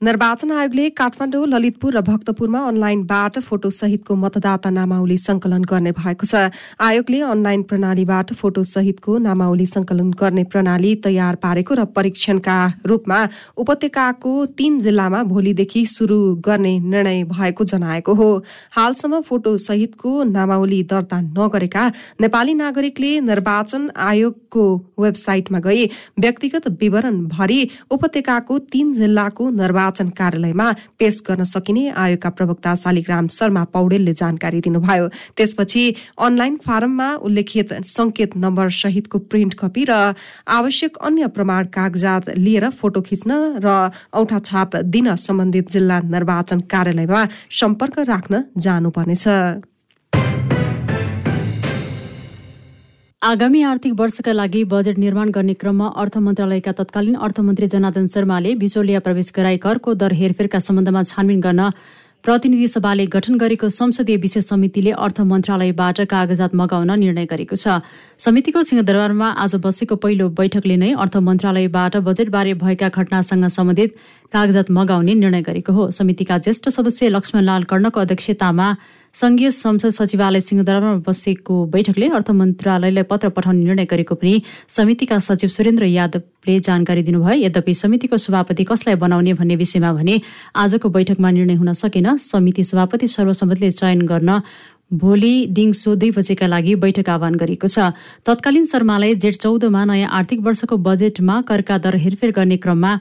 निर्वाचन आयोगले काठमाडौँ ललितपुर र भक्तपुरमा अनलाइनबाट फोटो सहितको मतदाता नामावली संकलन गर्ने भएको छ। आयोगले अनलाइन प्रणालीबाट फोटो सहितको नामावली संकलन गर्ने प्रणाली तयार पारेको र परीक्षणका रूपमा उपत्यकाको तीन जिल्लामा भोलिदेखि शुरू गर्ने निर्णय भएको जनाएको हो। हालसम्म फोटो सहितको नामावली दर्ता नगरेका नेपाली नागरिकले निर्वाचन आयोगको वेबसाइटमा गई व्यक्तिगत विवरण भरी उपत्यकाको तीन जिल्लाको निर्वाचन निर्वाचन कार्यालयमा पेश गर्न सकिने आयोगका प्रवक्ता शालिग्राम शर्मा पौडेलले जानकारी दिनुभयो। त्यसपछि अनलाइन फारममा उल्लेखित संकेत नम्बर सहितको प्रिन्ट कपी र आवश्यक अन्य प्रमाण कागजात लिएर फोटो खिच्न र औठा छाप दिन सम्बन्धित जिल्ला निर्वाचन कार्यालयमा सम्पर्क राख्न जानुपर्नेछ। आगामी आर्थिक वर्षका लागि बजेट निर्माण गर्ने क्रममा अर्थ मन्त्रालयका तत्कालीन अर्थमन्त्री जनार्दन शर्माले बिचौलिया प्रवेश गराई करको दर हेरफेरका सम्बन्धमा छानबिन गर्न प्रतिनिधि सभाले गठन गरेको संसदीय विशेष समितिले अर्थ मन्त्रालयबाट कागजात मगाउन निर्णय गरेको छ। समितिको सिंहदरबारमा आज बसेको पहिलो बैठकले नै अर्थ मन्त्रालयबाट बजेटबारे भएका घटनासँग सम्बन्धित कागजात मगाउने निर्णय गरेको हो। समितिका ज्येष्ठ सदस्य लक्ष्मणलाल कर्णको अध्यक्षतामा संघीय संसद सचिवालय सिंहदरबारमा बसेको बैठकले अर्थ मन्त्रालयलाई पत्र पठाउने निर्णय गरेको पनि समितिका सचिव सुरेन्द्र यादवले जानकारी दिनुभयो। यद्यपि समितिको सभापति कसलाई बनाउने भन्ने विषयमा भने आजको बैठकमा निर्णय हुन सकेन। समिति सभापति सर्वसम्मतिले चयन गर्न भोलि दिङसो दुई बजेका लागि बैठक आह्वान गरिएको छ। तत्कालीन शर्मालाई जेठ चौधमा नयाँ आर्थिक वर्षको बजेटमा करका दर हेरफेर गर्ने क्रममा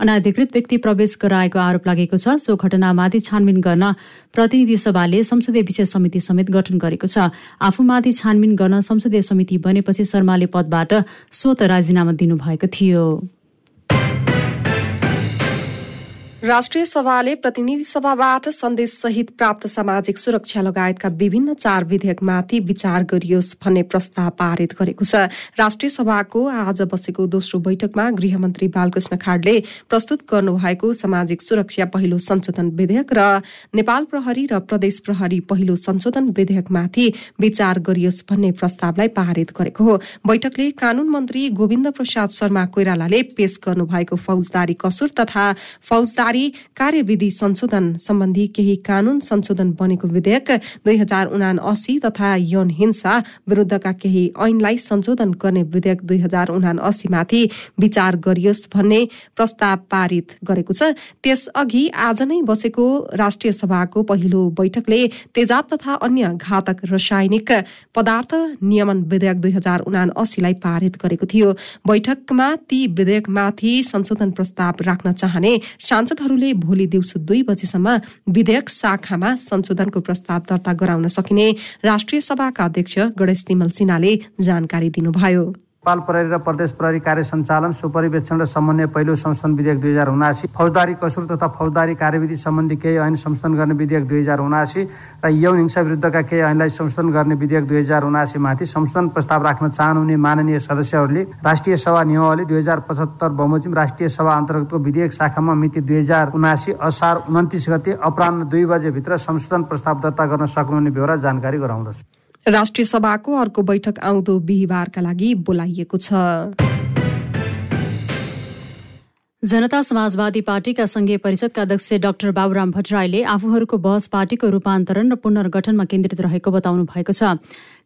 अनाधिकृत व्यक्ति प्रवेश गराएको आरोप लागेको छ। सो घटनामाथि छानबिन गर्न प्रतिनिधि सभाले संसदीय विशेष समिति समेत गठन गरेको छ। आफूमाथि छानबिन गर्न संसदीय समिति बनेपछि शर्माले पदबाट स्वत राजीनामा दिनुभएको थियो। राष्ट्रिय सभाले प्रतिनिधि सभाबाट सन्देश सहित प्राप्त सामाजिक सुरक्षा लगायतका विभिन्न चार विधेयकमाथि विचार गरियोस् भन्ने प्रस्ताव पारित गरेको छ। राष्ट्रिय सभाको आज बसेको दोस्रो बैठकमा गृहमन्त्री बालकृष्ण खाडले प्रस्तुत गर्नुभएको सामाजिक सुरक्षा पहिलो संशोधन विधेयक र नेपाल प्रहरी र प्रदेश प्रहरी पहिलो संशोधन विधेयकमाथि विचार गरियोस् भन्ने प्रस्तावलाई पारित गरेको हो। बैठकले कानून मन्त्री गोविन्द प्रसाद शर्मा कोइरालाले पेश गर्नुभएको फौजदारी कसुर तथा फौजदारी कार्यविधि संशोधन सम्बन्धी केही कानून संशोधन बनेको विधेयक दुई हजार उना अस्सी तथा यौन हिंसा विरूद्धका केही ऐनलाई संशोधन गर्ने विधेयक दुई हजार उना अस्सीमाथि विचार गरियोस् भन्ने प्रस्ताव पारित गरेको छ। त्यसअघि आज नै बसेको राष्ट्रिय सभाको पहिलो बैठकले तेजाब तथा अन्य घातक रासायनिक पदार्थ नियमन विधेयक दुई हजार उना अस्सीलाई पारित गरेको थियो। बैठकमा ती विधेयकमाथि संशोधन प्रस्ताव राख्न चाहने सांसदहरूले भोलि दिउँसो दुई बजेसम्म विधेयक शाखामा संशोधनको प्रस्ताव दर्ता गराउन सकिने राष्ट्रिय सभाका अध्यक्ष गणेश तिमल सिन्हाले जानकारी दिनुभयो। नेपाल प्रहरी र प्रदेश प्रहरी कार्य सञ्चालन सुपरिवेक्षण र समन्वय पहिलो संशोधन विधेयक दुई हजार उनासी फौजदारी कसुर तथा फौजदारी कार्यविधि सम्बन्धी केही ऐन संशोधन गर्ने विधेयक दुई हजार उनासी र यौन हिंसा विरुद्धका केही ऐनलाई संशोधन गर्ने विधेयक दुई हजार उनासीमाथि संशोधन प्रस्ताव राख्न चाहनुहुने माननीय सदस्यहरूले राष्ट्रिय सभा नियमावली दुई हजार पचहत्तर बमोजिम राष्ट्रिय सभा अन्तर्गतको विधेयक शाखामा मिति दुई हजार उनासी असार उन्तिस गते अपरान्ह दुई बजेभित्र संशोधन प्रस्ताव दर्ता गर्न सक्नुहुने बेहोरा जानकारी गराउँदछु। राष्ट्रिय सभाको अर्को बैठक आउँदो बिहिबारका लागि बोलाइएको छ। जनता समाजवादी पार्टीका संघीय परिषदका अध्यक्ष डाक्टर बाबुराम भट्टराईले आफूहरूको बहस पार्टीको रूपान्तरण र पुनर्गठनमा केन्द्रित रहेको बताउनु भएको छ।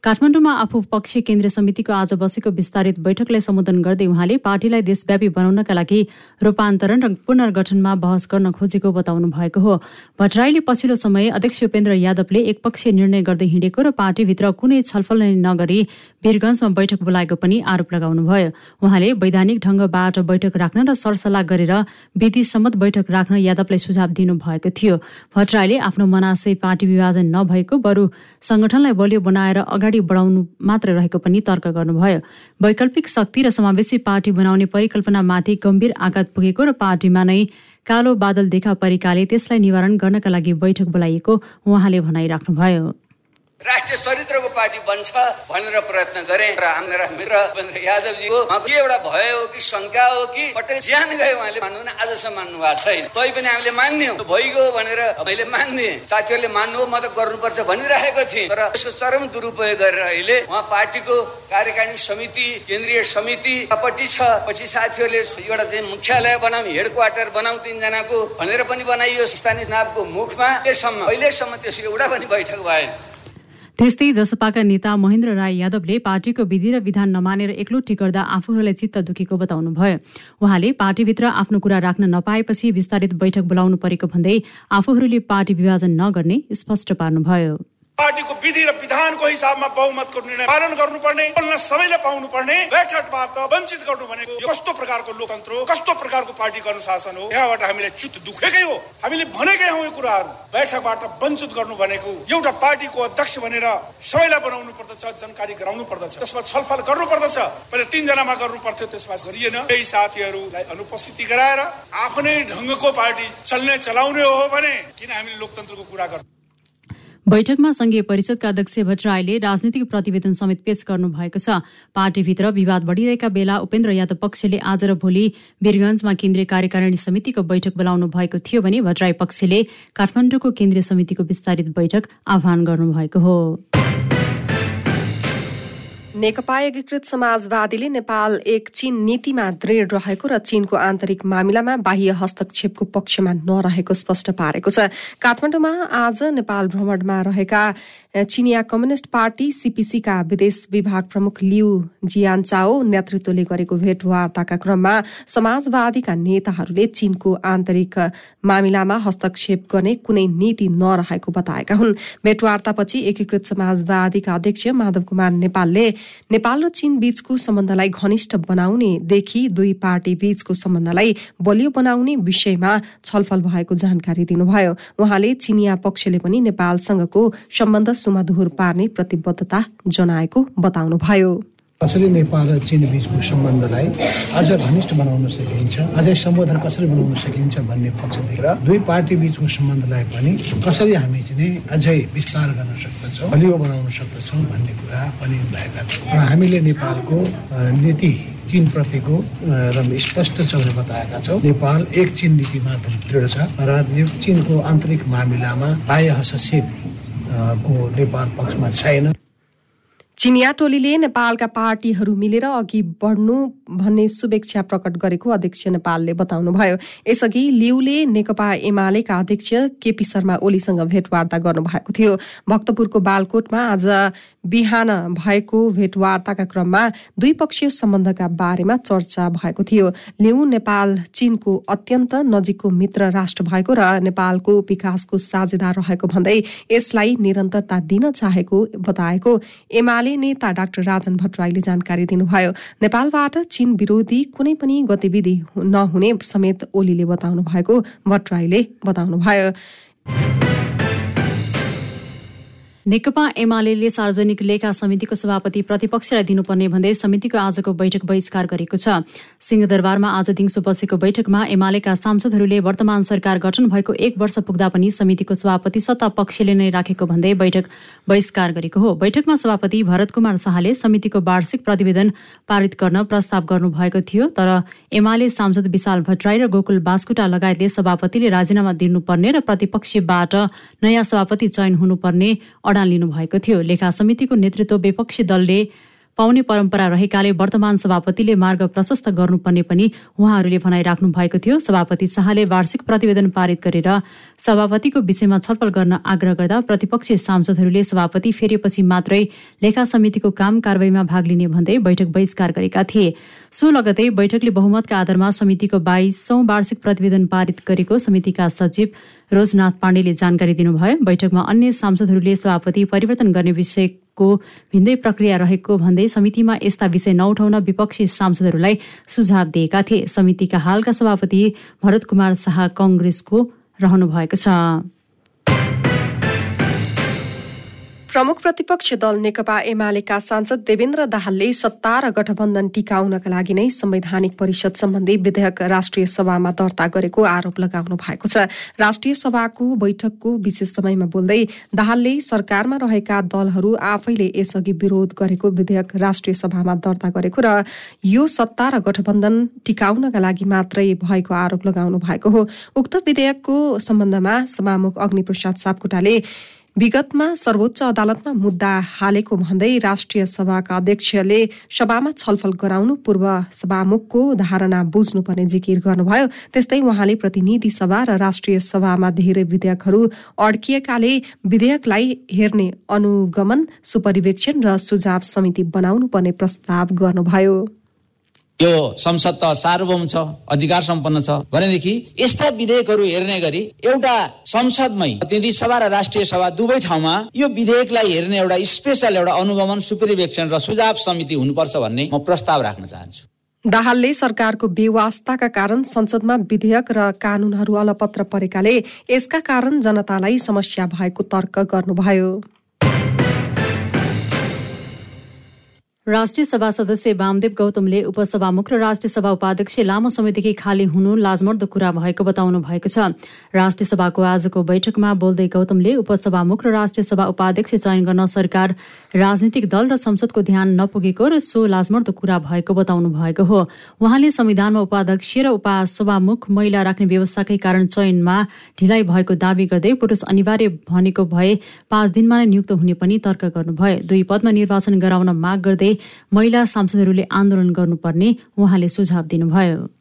काठमाडौँमा आफू पक्षीय केन्द्रीय समितिको आज बसेको विस्तारित बैठकलाई सम्बोधन गर्दै उहाँले पार्टीलाई देशव्यापी बनाउनका लागि रूपान्तरण र पुनर्गठनमा बहस गर्न खोजेको बताउनु भएको हो। भट्टराईले पछिल्लो समय अध्यक्ष उपेन्द्र यादवले एकपक्षीय निर्णय गर्दै हिँडेको र पार्टीभित्र कुनै छलफल नै नगरी वीरगंजमा बैठक बोलाएको पनि आरोप लगाउनुभयो। उहाँले वैधानिक ढंगबाट बैठक राख्न र सरसल्लाह गरेर विधि सम्मत बैठक राख्न यादवलाई सुझाव दिनुभएको थियो। भट्टराईले आफ्नो मनाशय पार्टी विभाजन नभएको बरु संगठनलाई बलियो बनाएर अगाडि अगाडि बढाउनु मात्र रहेको पनि तर्क गर्नुभयो। वैकल्पिक शक्ति र समावेशी पार्टी बनाउने परिकल्पनामाथि गम्भीर आघात पुगेको र पार्टीमा नै कालो बादल देखा परेकाले त्यसलाई निवारण गर्नका लागि बैठक बोलाइएको उहाँले भनाइराख्नुभयो। राष्ट्रिय चरित्रको पार्टी बन्छ भनेर प्रयत्न गरे। र हाम्रा मित्र यादवजीको के एउटा भयो हो कि शङ्का हो कि पटक ज्यान गयो उहाँले मान्नु आजसम्म मान्नु भएको छैन। तै पनि हामीले मान्यौँ। भइगयो भनेर मैले मान्दिएँ साथीहरूले मान्नु म त गर्नुपर्छ भनिराखेको थिएँ। तर यसको चरम दुरुपयोग गरेर अहिले उहाँ पार्टीको कार्यकारिणी समिति केन्द्रीय समिति छ। पछि साथीहरूले एउटा चाहिँ मुख्यालय बनाऊ हेड क्वार्टर बनाऊ तिनजनाको भनेर पनि बनाइयो। स्थानीय चुनावको मुखमा अहिलेसम्म अहिलेसम्म त्यसको एउटा पनि बैठक भएन। त्यस्तै जसपाका नेता महेन्द्र राई यादवले पार्टीको विधि र विधान नमानेर एक्लोटी गर्दा आफूहरूलाई चित्त दुखेको बताउनुभयो। उहाँले पार्टीभित्र आफ्नो कुरा राख्न नपाएपछि विस्तारित बैठक बोलाउनु परेको भन्दै आफूहरूले पार्टी विभाजन नगर्ने स्पष्ट पार्नुभयो। पार्टीको विधि र विधानको हिसाबमा बहुमतको निर्णय पालन गर्नुपर्ने बोल्न सबैले पाउनु पर्ने बैठकबाट वञ्चित गर्नु भनेको कस्तो प्रकारको लोकतन्त्र हो कस्तो प्रकारको पार्टीको अनुशासन हो? यहाँबाट हामीले चित्त दुखेकै हो। हामीले भनेकै हौ यो कुराहरू। बैठकबाट वञ्चित गर्नु भनेको एउटा पार्टीको अध्यक्ष भनेर सबैलाई बनाउनु पर्दछ जानकारी गराउनु पर्दछ त्यसमा छलफल गर्नु पर्दछ। पहिले तिनजनामा गर्नु पर्थ्यो त्यसमा गरिएन। केही साथीहरूलाई अनुपस्थिति गराएर आफ्नै ढङ्गको पार्टी चल्ने चलाउने हो भने किन हामीले लोकतन्त्रको कुरा गर्छौँ? बैठकमा संघीय परिषदका अध्यक्ष भट्टराईले राजनीतिक प्रतिवेदन समेत पेश गर्नु भएको छ। पार्टीभित्र विवाद बढ़िरहेका बेला उपेन्द्र यादव पक्षले आज र भोलि वीरगंजमा केन्द्रीय कार्यकारिणी समितिको बैठक बोलाउनु भएको थियो भने भट्टराई पक्षले काठमाडौँको केन्द्रीय समितिको विस्तारित बैठक आह्वान गर्नुभएको हो। नेकपा एकीकृत समाजवादीले नेपाल एक चीन नीतिमा दृढ रहेको र चीनको आन्तरिक मामिलामा बाह्य हस्तक्षेपको पक्षमा नरहेको स्पष्ट पारेको छ। काठमाडौँमा आज नेपाल भ्रमणमा रहेका चिनिया कम्युनिष्ट पार्टी सीपीसीका विदेश विभाग प्रमुख लिउ जियानचाओ नेतृत्वले गरेको भेटवार्ताका क्रममा समाजवादीका नेताहरूले चीनको आन्तरिक मामिलामा हस्तक्षेप गर्ने कुनै नीति नरहेको बताएका हुन्। भेटवार्तापछि एकीकृत समाजवादीका अध्यक्ष माधव कुमार नेपालले नेपाल र चीन बीचको सम्बन्धलाई घनिष्ठ बनाउनेदेखि दुई पार्टी बीचको सम्बन्धलाई बलियो बनाउने विषयमा छलफल भएको जानकारी दिनुभयो। उहाँले चिनिया पक्षले पनि नेपालसँगको सम्बन्ध सुमधुर पार्ने प्रतिबद्धता जनाएको बताउनुभयो। कसरी नेपाल र चिन बिचको सम्बन्धलाई अझ घनिष्ठ बनाउन सकिन्छ अझै सम्बोधन कसरी बनाउन सकिन्छ भन्ने पक्षदेखि र दुई पार्टी बिचको सम्बन्धलाई पनि कसरी हामी चाहिँ अझै विस्तार गर्न सक्दछौँ बलियो बनाउन सक्दछौँ भन्ने कुरा पनि भएका छौँ र हामीले नेपालको नीति चिन प्रतिको र स्पष्ट छ बताएका छौँ। नेपाल एक चिन नीतिमा दृढ छ। र चिनको आन्तरिक मामिलामा बाह्य हस्तक्षेप को नेपाल पक्षमा छैन चिनिया टोलीले नेपालका पार्टीहरू मिलेर अघि बढ्नु भन्ने शुभेच्छा प्रकट गरेको अध्यक्ष नेपालले बताउनुभयो। यसअघि लिउले नेकपा एमालेका अध्यक्ष केपी शर्मा ओलीसँग भेटवार्ता गर्नुभएको थियो। भक्तपुरको बालकोटमा आज बिहान भएको भेटवार्ताका क्रममा द्विपक्षीय सम्बन्धका बारेमा चर्चा भएको थियो। लिउ नेपाल चीनको अत्यन्त नजिकको मित्र राष्ट्र भएको र नेपालको विकासको साझेदार रहेको भन्दै यसलाई निरन्तरता दिन चाहेको बताएको एमाले नेता डाक्टर राजन भट्टराईले जानकारी दिनुभयो। नेपालबाट चीन विरोधी कुनै पनि गतिविधि नहुने समेत ओलीले बताउनु भएको भट्टराईले बताउनुभयो। नेकपा एमाले सार्वजनिक लेखा समितिको सभापति प्रतिपक्षलाई दिनुपर्ने भन्दै समितिको आजको बैठक बहिष्कार गरेको छ। सिंहदरबारमा आज दिउँसो बसेको बैठकमा एमालेका सांसदहरूले वर्तमान सरकार गठन भएको एक वर्ष पुग्दा पनि समितिको सभापति सत्ता पक्षले नै राखेको भन्दै बैठक बहिष्कार गरेको हो। बैठकमा सभापति भरत कुमार शाहले समितिको वार्षिक प्रतिवेदन पारित गर्न प्रस्ताव गर्नुभएको थियो तर एमाले सांसद विशाल भट्टराई र गोकुल बास्कुटा लगायतले सभापतिले राजीनामा दिनुपर्ने र प्रतिपक्षबाट नयाँ सभापति चयन हुनुपर्ने अडान लिनुभएको थियो। लेखा समितिको नेतृत्व विपक्षी दलले पाउने परम्परा रहेकाले वर्तमान सभापतिले मार्ग प्रशस्त गर्नुपर्ने पनि उहाँहरूले भनाइराख्नु भएको थियो। सभापति शाहले वार्षिक प्रतिवेदन पारित गरेर सभापतिको विषयमा छलफल गर्न आग्रह गर्दा प्रतिपक्षी सांसदहरूले सभापति फेरिएपछि मात्रै लेखा समितिको काम कारवाहीमा भाग लिने भन्दै बैठक बहिष्कार गरेका थिए। सो लगतै बैठकले बहुमतका आधारमा समितिको बाइसौं वार्षिक प्रतिवेदन पारित गरेको समितिका सचिव रोजनाथ पाण्डेले जानकारी दिनुभयो। बैठकमा अन्य सांसदहरूले सभापति परिवर्तन गर्ने विषयको भिन्दै प्रक्रिया रहेको भन्दै समितिमा यस्ता विषय नउठाउन विपक्षी सांसदहरूलाई सुझाव दिएका थिए। समितिका हालका सभापति भरत कुमार शाह कंग्रेसको रहनु भएको छ। प्रमुख प्रतिपक्ष दल नेकपा एमालेका सांसद देवेन्द्र दाहालले सत्ता र गठबन्धन टिकाउनका लागि नै संवैधानिक परिषद सम्बन्धी विधेयक राष्ट्रिय सभामा दर्ता गरेको आरोप लगाउनु भएको छ। राष्ट्रिय सभाको बैठकको विशेष समयमा बोल्दै दाहालले सरकारमा रहेका दलहरू आफैले यसअघि विरोध गरेको विधेयक राष्ट्रिय सभामा दर्ता गरेको र यो सत्ता र गठबन्धन टिकाउनका लागि मात्रै भएको आरोप लगाउनु भएको हो। उक्त विधेयकको सम्बन्धमा सभामुख अग्निप्रसाद सापकोटाले विगतमा सर्वोच्च अदालतमा मुद्दा हालेको भन्दै राष्ट्रिय सभाका अध्यक्षले सभामा छलफल गराउनु पूर्व सभामुखको धारणा बुझ्नुपर्ने जिकिर गर्नुभयो। त्यस्तै उहाँले प्रतिनिधि सभा र राष्ट्रिय सभामा धेरै विधेयकहरू अड्किएकाले विधेयकलाई हेर्ने अनुगमन सुपरिवेक्षण र सुझाव समिति बनाउनु पर्ने प्रस्ताव गर्नुभयो। यो संसद त सार्वभौम छ अधिकार सम्पन्न छ। भनेदेखि यस्ता विधेयकहरू हेर्ने गरी एउटा संसदमै प्रतिनिधि सभा र राष्ट्रिय सभा दुवै ठाउँमा यो विधेयकलाई हेर्ने एउटा स्पेसल एउटा अनुगमन सुपरिवेक्षण र सुझाव समिति हुनुपर्छ भन्ने म प्रस्ताव राख्न चाहन्छु। दाहालले सरकारको बेवास्ताका कारण संसदमा विधेयक र कानूनहरू अलपत्र परेकाले यसका कारण जनतालाई समस्या भएको तर्क गर्नुभयो। राष्ट्रिय सभा सदस्य वामदेव गौतमले उपसभामुख र राष्ट्रिय सभा उपाध्यक्ष लामो समयदेखि खाली हुनु लाजमर्दो कुरा भएको बताउनु भएको छ। राष्ट्रिय सभाको आजको बैठकमा बोल्दै गौतमले उपसभामुख र राष्ट्रिय सभा उपाध्यक्ष चयन गर्न सरकार राजनीतिक दल र संसदको ध्यान नपुगेको र सो लाजमर्दो कुरा भएको बताउनु भएको हो। उहाँले संविधानमा उपाध्यक्ष र उपसभामुख महिला राख्ने व्यवस्थाकै कारण चयनमा ढिलाइ भएको दावी गर्दै पुरुष अनिवार्य भनेको भए पाँच दिनमा नै नियुक्त हुने पनि तर्क गर्नुभयो। दुई पदमा निर्वाचन गराउन माग गर्दै महिला सांसदहरूले आन्दोलन गर्नुपर्ने उहाँले सुझाव दिनुभयो।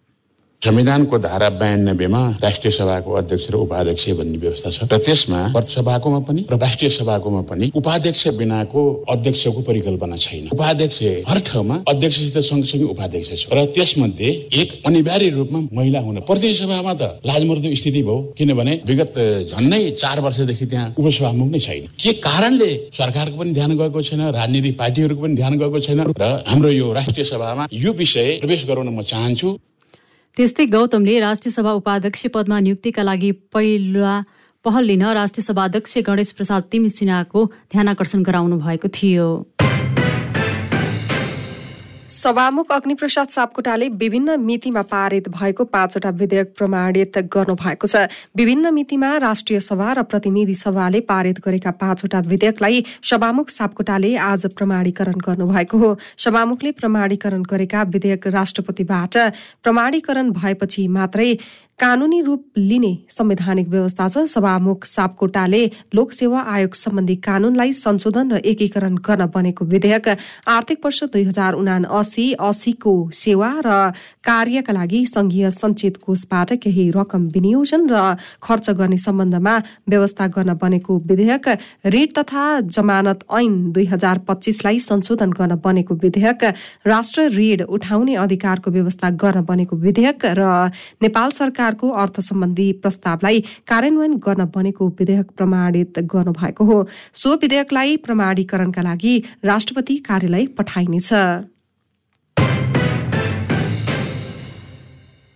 संविधानको धारा बयानब्बेमा राष्ट्रिय सभाको अध्यक्ष र उपाध्यक्ष भन्ने व्यवस्था छ। र त्यसमा सभाकोमा पनि र राष्ट्रिय सभाकोमा पनि उपाध्यक्ष बिनाको अध्यक्षको परिकल्पना छैन। उपाध्यक्ष हर ठाउँमा अध्यक्षसित सँगसँगै उपाध्यक्ष छ। र त्यसमध्ये एक अनिवार्य रूपमा महिला हुन प्रतिनिधि सभामा त लाजमर्दो स्थिति भयो किनभने विगत झन्नै चार वर्षदेखि त्यहाँ उपसभामुख नै छैन। के कारणले सरकारको पनि ध्यान गएको छैन राजनीतिक पार्टीहरूको पनि ध्यान गएको छैन? र हाम्रो यो राष्ट्रिय सभामा यो विषय प्रवेश गराउन म चाहन्छु। त्यस्तै गौतमले राष्ट्रिय सभा उपाध्यक्ष पदमा नियुक्तिका लागि पहिला पहल लिन राष्ट्रिय सभा अध्यक्ष गणेश प्रसाद तिमी सिन्हाको ध्यानकर्षण गराउनु भएको थियो। सभामुख अग्निप्रसाद सापकोटाले विभिन्न मितिमा पारित भएको पाँचवटा विधेयक प्रमाणित गर्नुभएको छ। विभिन्न मितिमा राष्ट्रिय सभा र प्रतिनिधि सभाले पारित गरेका पाँचवटा विधेयकलाई सभामुख सापकोटाले आज प्रमाणीकरण गर्नुभएको हो। सभामुखले प्रमाणीकरण गरेका विधेयक राष्ट्रपतिबाट प्रमाणीकरण भएपछि मात्रै कानूनी रूप लिने संवैधानिक व्यवस्था छ। सभामुख सापकोटाले लोकसेवा आयोग सम्बन्धी कानूनलाई संशोधन र एकीकरण गर्न बनेको विधेयक आर्थिक वर्ष दुई हजार उना असी असीको सेवा र कार्यका लागि संघीय सञ्चित कोषबाट केही रकम विनियोजन र खर्च गर्ने सम्बन्धमा व्यवस्था गर्न बनेको विधेयक ऋण तथा जमानत ऐन दुई हजार पच्चिसलाई संशोधन गर्न बनेको विधेयक राष्ट्र ऋण उठाउने अधिकारको व्यवस्था गर्न बनेको विधेयक र नेपाल सरकारको अर्थ सम्बन्धी प्रस्तावलाई कार्यान्वयन गर्न बनेको विधेयक प्रमाणित गर्नुभएको हो। सो विधेयकलाई प्रमाणीकरणका लागि राष्ट्रपति कार्यालय पठाइनेछ।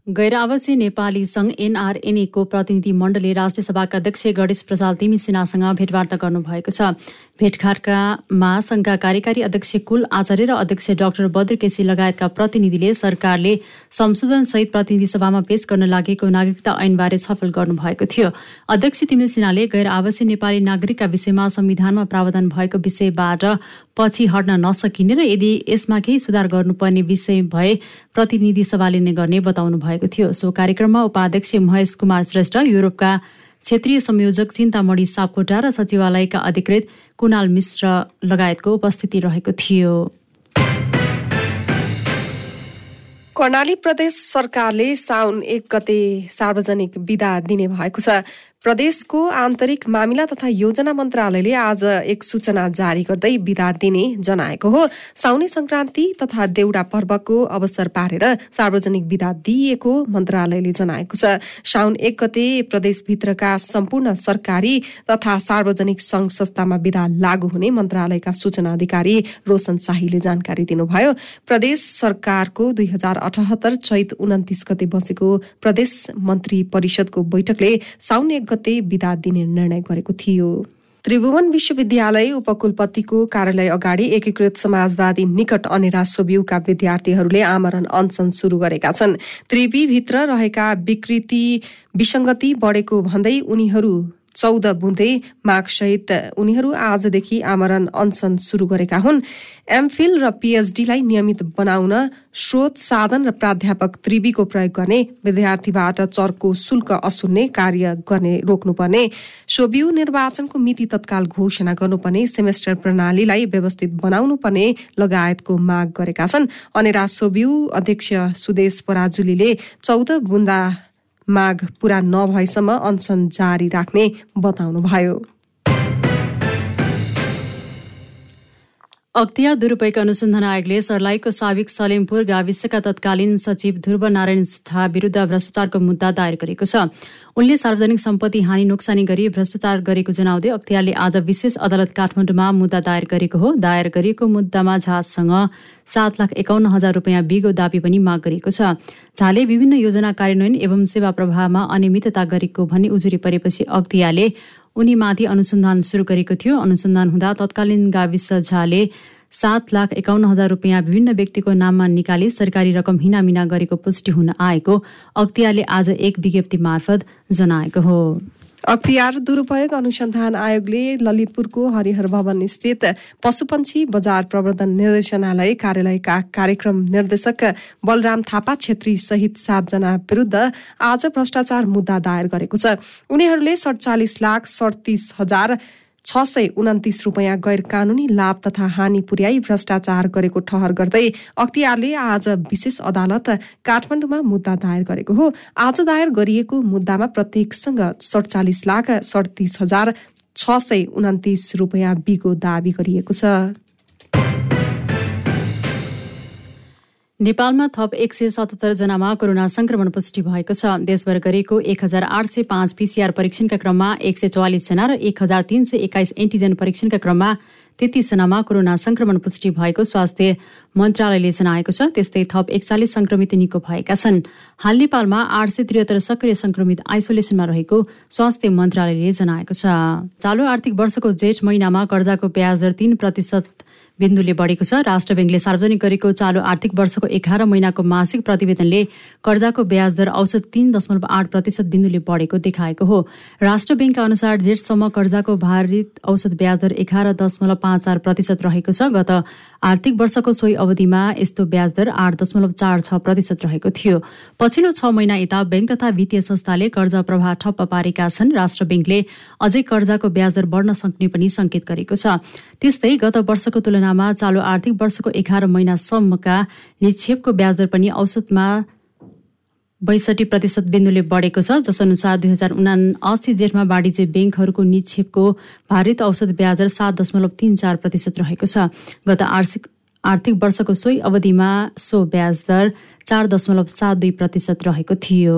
गैर आवासीय नेपाली संघ एनआरएनएको प्रतिनिधि मण्डलले राष्ट्रिय अध्यक्ष गणेश प्रसाद तिमी सिन्हासँग भेटवार्ता गर्नुभएको छ। भेटघाटकामा संघका कार्यकारी अध्यक्ष कुल आचार्य र अध्यक्ष डाक्टर बद्र केसी लगायतका प्रतिनिधिले सरकारले संशोधन सहित प्रतिनिधि सभामा पेश गर्न लागेको नागरिकता ऐनबारे छलफल गर्नुभएको थियो। अध्यक्ष तिमिल सिन्हाले गैर आवासीय नेपाली नागरिकका विषयमा संविधानमा प्रावधान भएको विषयबाट पछि हट्न नसकिने र यदि यसमा केही सुधार गर्नुपर्ने विषय भए प्रतिनिधि सभाले नै गर्ने बताउनु भएको थियो। सो कार्यक्रममा उपाध्यक्ष महेश कुमार श्रेष्ठ युरोपका क्षेत्रीय संयोजक चिन्तामणी सापकोटा र सचिवालयका अधिकृत कुणाल मिश्र लगायतको उपस्थिति रहेको थियो। कर्णाली प्रदेश सरकारले साउन एक गते सार्वजनिक विदा दिने भएको छ। प्रदेशको आन्तरिक मामिला तथा योजना मन्त्रालयले आज एक सूचना जारी गर्दै विदा दिने जनाएको हो। साउनी संक्रान्ति तथा देउडा पर्वको अवसर पारेर सार्वजनिक विदा दिइएको मन्त्रालयले जनाएको छ। साउन एक गते प्रदेशभित्रका सम्पूर्ण सरकारी तथा सार्वजनिक संघ संस्थामा विदा लागू हुने मन्त्रालयका सूचना अधिकारी रोशन शाहीले जानकारी दिनुभयो। प्रदेश सरकारको दुई हजार अठहत्तर चैत उन्तिस गते बसेको प्रदेश मन्त्री परिषदको बैठकले साउन एक गते विदा दिने निर्णय गरेको थियो। त्रिभुवन विश्वविद्यालय उपकुलपतिको कार्यालय अगाडि एकीकृत समाजवादी निकट अनेरा सोब्युका विद्यार्थीहरूले आमरण अनसन शुरू गरेका छन्। त्रिवीभित्र रहेका विकृति विसङ्गति बढेको भन्दै उनीहरू चौध बुँदे मागसहित उनीहरू आजदेखि आमरण अनसन शुरू गरेका हुन्। एमफिल र पीएचडीलाई नियमित बनाउन स्रोत साधन र प्राध्यापक त्रिवीको प्रयोग गर्ने विद्यार्थीबाट चर्को शुल्क असुल्ने कार्य गर्ने रोक्नुपर्ने। सोबियु निर्वाचनको मिति तत्काल घोषणा गर्नुपर्ने सेमेस्टर प्रणालीलाई व्यवस्थित बनाउनु पर्ने लगायतको माग गरेका छन्। अनेरा सोबियु अध्यक्ष सुदेश पराजुलीले चौध बुन्दा माग पूरा नभएसम्म अनसन जारी राख्ने बताउनुभयो। अख्तियार दुरूपयोग अनुसन्धान आयोगले सर्लाहीको साविक सलेमपुर गाविसका तत्कालीन सचिव ध्रुव नारायण झा विरूद्ध भ्रष्टाचारको मुद्दा दायर गरेको छ। उनले सार्वजनिक सम्पत्ति हानि नोक्सानी गरी भ्रष्टाचार गरेको जनाउँदै अख्तियारले आज विशेष अदालत काठमाडौँमा मुद्दा दायर गरेको हो। दायर गरिएको मुद्दामा झासँग सात लाख एकाउन्न हजार रुपियाँ बिगो दावी पनि माग गरिएको छ। झाले विभिन्न योजना कार्यान्वयन एवं सेवा प्रवाहमा अनियमितता गरेको भन्ने उजुरी परेपछि अख्तियारले उनीमाथि अनुसन्धान सुरु गरेको थियो। अनुसन्धान हुँदा तत्कालीन गाविस झाले सात लाख एकाउन्न हजार रुपियाँ विभिन्न व्यक्तिको नाममा निकाली सरकारी रकम हिनामिना गरेको पुष्टि हुन आएको। अख्तियारले आज एक विज्ञप्ति मार्फत जनाएको हो। अख्तियार दुरूपयोग अनुसन्धान आयोगले ललितपुरको हरिहर भवन स्थित पशुपन्छी बजार प्रवर्धन निर्देशनालय कार्यालयका कार्यक्रम निर्देशक बलराम थापा छेत्री सहित सातजना विरुद्ध आज भ्रष्टाचार मुद्दा दायर गरेको छ। उनीहरूले सडचालिस लाख सडतिस हजार छ सय उन्तिस रुपियाँ गैर कानूनी लाभ तथा हानि पुर्याई भ्रष्टाचार गरेको ठहर गर्दै अख्तियारले आज विशेष अदालत काठमाडौँमा मुद्दा दायर गरेको हो। आज दायर गरिएको मुद्दामा प्रत्येकसँग सडचालिस लाख सडतिस हजार छ सय उन्तिस रुपियाँ बिगो दावी गरिएको छ। नेपालमा थप एक सय सतहत्तर जनामा कोरोना संक्रमण पुष्टि भएको छ। देशभर गरेको एक हजार आठ सय पाँच पीसीआर परीक्षणका क्रममा एक सय चौवालिसजना र एक हजार तीन सय एक्काइस एन्टिजेन परीक्षणका क्रममा तेत्तीसजनामा कोरोना संक्रमण पुष्टि भएको स्वास्थ्य मन्त्रालयले जनाएको छ। त्यस्तै थप एकचालिस संक्रमित निको भएका छन्। हाल नेपालमा आठ सय त्रिहत्तर सक्रिय संक्रमित आइसोलेसनमा रहेको स्वास्थ्य मन्त्रालयले जनाएको छ। चालु आर्थिक वर्षको जेठ महिनामा कर्जाको ब्याज दर तीन प्रतिशत बिन्दुले बढेको छ। राष्ट्र ब्याङ्कले सार्वजनिक गरेको चालु आर्थिक वर्षको एघार महिनाको मासिक प्रतिवेदनले कर्जाको ब्याज दर औसत तीन दशमलव आठ प्रतिशत बिन्दुले बढेको देखाएको हो। राष्ट्र ब्याङ्कका अनुसार जेठसम्म कर्जाको भारित औसत ब्याज दर एघार दशमलव पाँच चार प्रतिशत रहेको छ। गत आर्थिक वर्षको सोही अवधिमा यस्तो ब्याज दर आठ दशमलव चार छ प्रतिशत रहेको थियो। पछिल्लो छ महिना यता ब्याङ्क तथा वित्तीय संस्थाले कर्जा प्रवाह ठप्प पारेका छन्। राष्ट्र ब्याङ्कले अझै कर्जाको ब्याज दर बढ्न सक्ने पनि संकेत गरेको छ। त्यस्तै गत वर्षको तुलना तुलनामा चालु आर्थिक वर्षको एघार महिनासम्मका निक्षेपको ब्याजदर पनि औसतमा बैसठी प्रतिशत बिन्दुले बढेको छ जसअनुसार दुई हजार उना अस्सी जेठमा वाणिज्य ब्याङ्कहरूको निक्षेपको भारित औसत ब्याजदर सात दशमलव तीन चार प्रतिशत रहेको छ। गत आर्थिक आर्थिक वर्षको सोही अवधिमा सो ब्याजदर चार दशमलव सात दुई प्रतिशत रहेको थियो।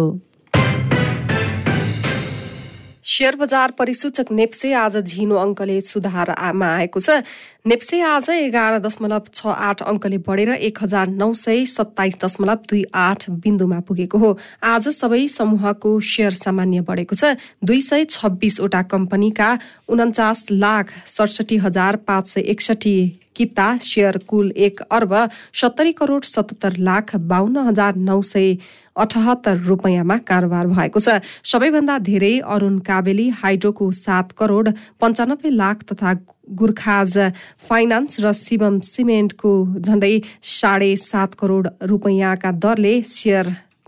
शेयर बजार परिसूचक नेप्से आज झिनो अङ्कले सुधारमा आएको छ। नेप्से आज एघार दशमलव छ आठ अङ्कले बढेर एक हजार नौ सय सत्ताइस दशमलव दुई आठ बिन्दुमा पुगेको हो। आज सबै समूहको शेयर सामान्य बढेको छ। दुई सय छब्बीसवटा कम्पनीका उन्चास लाख सडसठी हजार पाँच सय एकसठी किता शेयर कुल एक अर्ब सत्तरी करोड सतहत्तर लाख बाहन्न हजार नौ सय अठहत्तर रुपियाँमा कारोबार भएको छ। सबैभन्दा धेरै अरूण काबेली हाइड्रोको सात करोड पञ्चानब्बे लाख तथा गुर्खाज फाइनान्स र शिवम सिमेन्टको झण्डै साढे सात करोड रुपियाँका दरले शेयर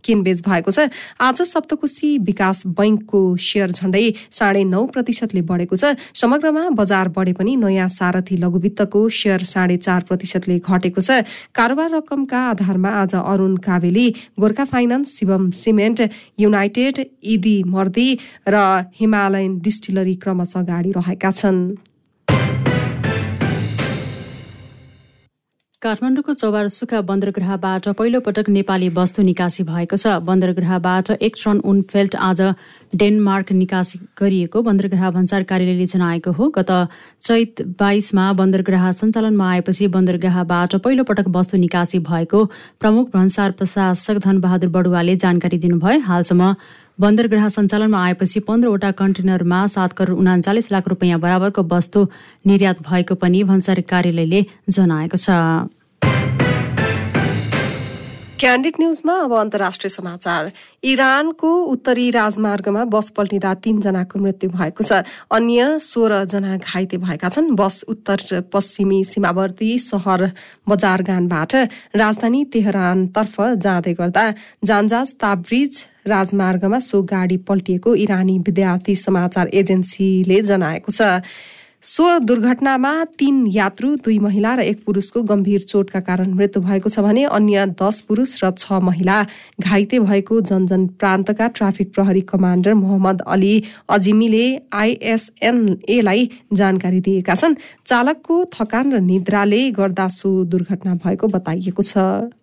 किनबेच भएको छ? आज सप्तकोशी विकास बैङ्कको सेयर झण्डै साढे नौ प्रतिशतले बढेको छ। समग्रमा बजार बढे पनि नयाँ सारथी लघुवित्तको सेयर साढे चार प्रतिशतले घटेको छ। कारोबार रकमका आधारमा आज Arun Kabeli Gorkha finance Shivam cement united Idi Mardi र हिमालयन डिस्टिलरी क्रमशः गाडी रहेका छन्। काठमाडौँको चौबारसुका बन्दरगृहबाट पहिलो पटक नेपाली वस्तु निकासी भएको छ। बन्दरगृहबाट एक टन उनफेल्ट आज डेनमार्क निकासी गरिएको बन्दरगृह भन्सार कार्यालयले जनाएको हो। गत चैत बाइसमा बन्दरगृह सञ्चालनमा आएपछि बन्दरगृहबाट पहिलो पटक वस्तु निकासी भएको प्रमुख भन्सार प्रशासक धनबहादुर बडुवाले जानकारी दिनुभयो। हालसम्म बन्दरगाह सञ्चालनमा आएपछि पन्ध्रवटा कन्टेनरमा सात करोड उनाचालिस लाख रुपियाँ बराबरको वस्तु निर्यात भएको पनि भन्सारी कार्यालयले जनाएको छ। क्यान्डिड न्युजमा अब अन्तर्राष्ट्रिय समाचार। इरानको उत्तरी राजमार्गमा बस पल्टिँदा तीनजनाको मृत्यु भएको छ। अन्य सोह्रजना घाइते भएका छन्। बस उत्तर पश्चिमी सीमावर्ती सहर बजारगानबाट राजधानी तेहरानतर्फ जाँदै गर्दा जान्जाज ताब्रिज राजमार्गमा सो गाडी पल्टिएको इरानी विद्यार्थी समाचार एजेन्सीले जनाएको छ। सो दुर्घटनामा तीन यात्रु दुई महिला र एक पुरुषको गम्भीर चोटका कारण मृत्यु भएको छ भने अन्य दस पुरुष र छ महिला घाइते भएको जनजन प्रान्तका ट्राफिक प्रहरी कमाण्डर मोहम्मद अली अजिमीले आइएसएनएलाई जानकारी दिएका छन्। चालकको थकान र निद्राले गर्दा सो दुर्घटना भएको बताइएको छ।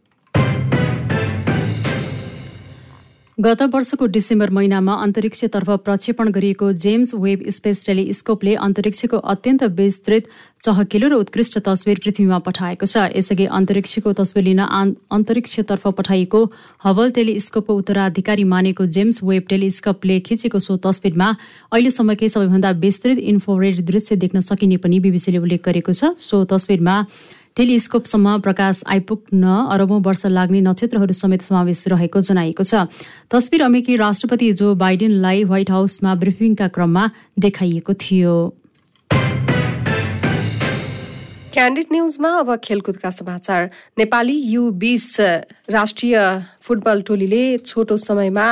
गत वर्षको डिसेम्बर महिनामा अन्तरिक्षतर्फ प्रक्षेपण गरिएको जेम्स वेब स्पेस टेलिस्कोपले अन्तरिक्षको अत्यन्त विस्तृत चहकिलो र उत्कृष्ट तस्विर पृथ्वीमा पठाएको छ। यसअघि अन्तरिक्षको तस्विर लिन अन्तरिक्षतर्फ पठाइएको हबल टेलिस्कोपको उत्तराधिकारी मानेको जेम्स वेब टेलिस्कोपले खिचेको सो तस्विरमा अहिलेसम्मकै सबैभन्दा विस्तृत इन्फोरेड दृश्य देख्न सकिने पनि बीबीसीले उल्लेख गरेको छ। सो तस्विरमा टेलिस्कोपसम्म प्रकाश आइपुग्न अरबौं वर्ष लाग्ने नक्षत्रहरू समेत समावेश रहेको जनाइएको छ। तस्विर अमेरिकी राष्ट्रपति जो बाइडेनलाई व्हाइट हाउसमा ब्रिफिङका क्रममा देखाइएको थियो। क्यान्डिड न्युजमा अब खेलकुदका समाचार। नेपाली यु बिस राष्ट्रिय फुटबल टोलीले छोटो समयमा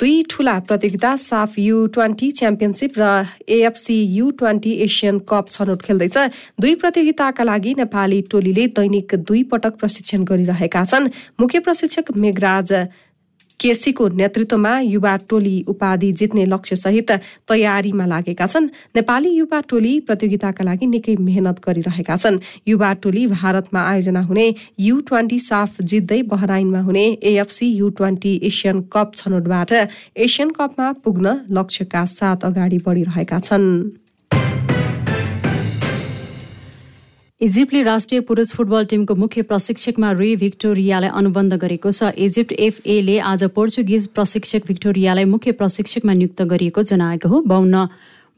दुई ठूला प्रतियोगिता साफ यु ट्वेन्टी च्याम्पियनसिप र AFC U twenty Asian cup छनौट खेल्दैछ। दुई प्रतियोगिताका लागि नेपाली टोलीले दैनिक दुई पटक प्रशिक्षण गरिरहेका छन्। मुख्य प्रशिक्षक मेघराज केसीको नेतृत्वमा युवा टोली उपाधि जित्ने लक्ष्यसहित तयारीमा लागेका छन्। नेपाली युवा टोली प्रतियोगिताका लागि निकै मेहनत गरिरहेका छन्। युवा टोली भारतमा आयोजना हुने यु ट्वेन्टी साफ जित्दै बहराइनमा हुने AFC U twenty Asian cup छनौटबाट Asian कपमा पुग्न लक्ष्यका साथ अगाडि बढिरहेका छन्। इजिप्टले राष्ट्रिय पुरुष फुटबल टिमको मुख्य प्रशिक्षकमा रुई भिक्टोरियालाई अनुबन्ध गरेको छ। इजिप्ट एफएले आज पोर्चुगिज प्रशिक्षक भिक्टोरियालाई मुख्य प्रशिक्षकमा नियुक्त गरिएको जनाएको हो। बाहन्न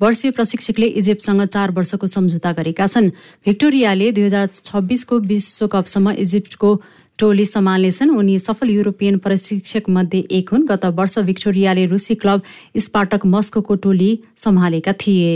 वर्षीय प्रशिक्षकले इजिप्टसँग चार वर्षको सम्झौता गरेका छन्। भिक्टोरियाले दुई हजार छब्बिसको विश्वकपसम्म इजिप्टको टोली सम्हाल्नेछन् उनी सफल युरोपियन प्रशिक्षक मध्ये एक हुन्। गत वर्ष भिक्टोरियाले रुसी क्लब स्पाटक मस्को टोली सम्हालेका थिए।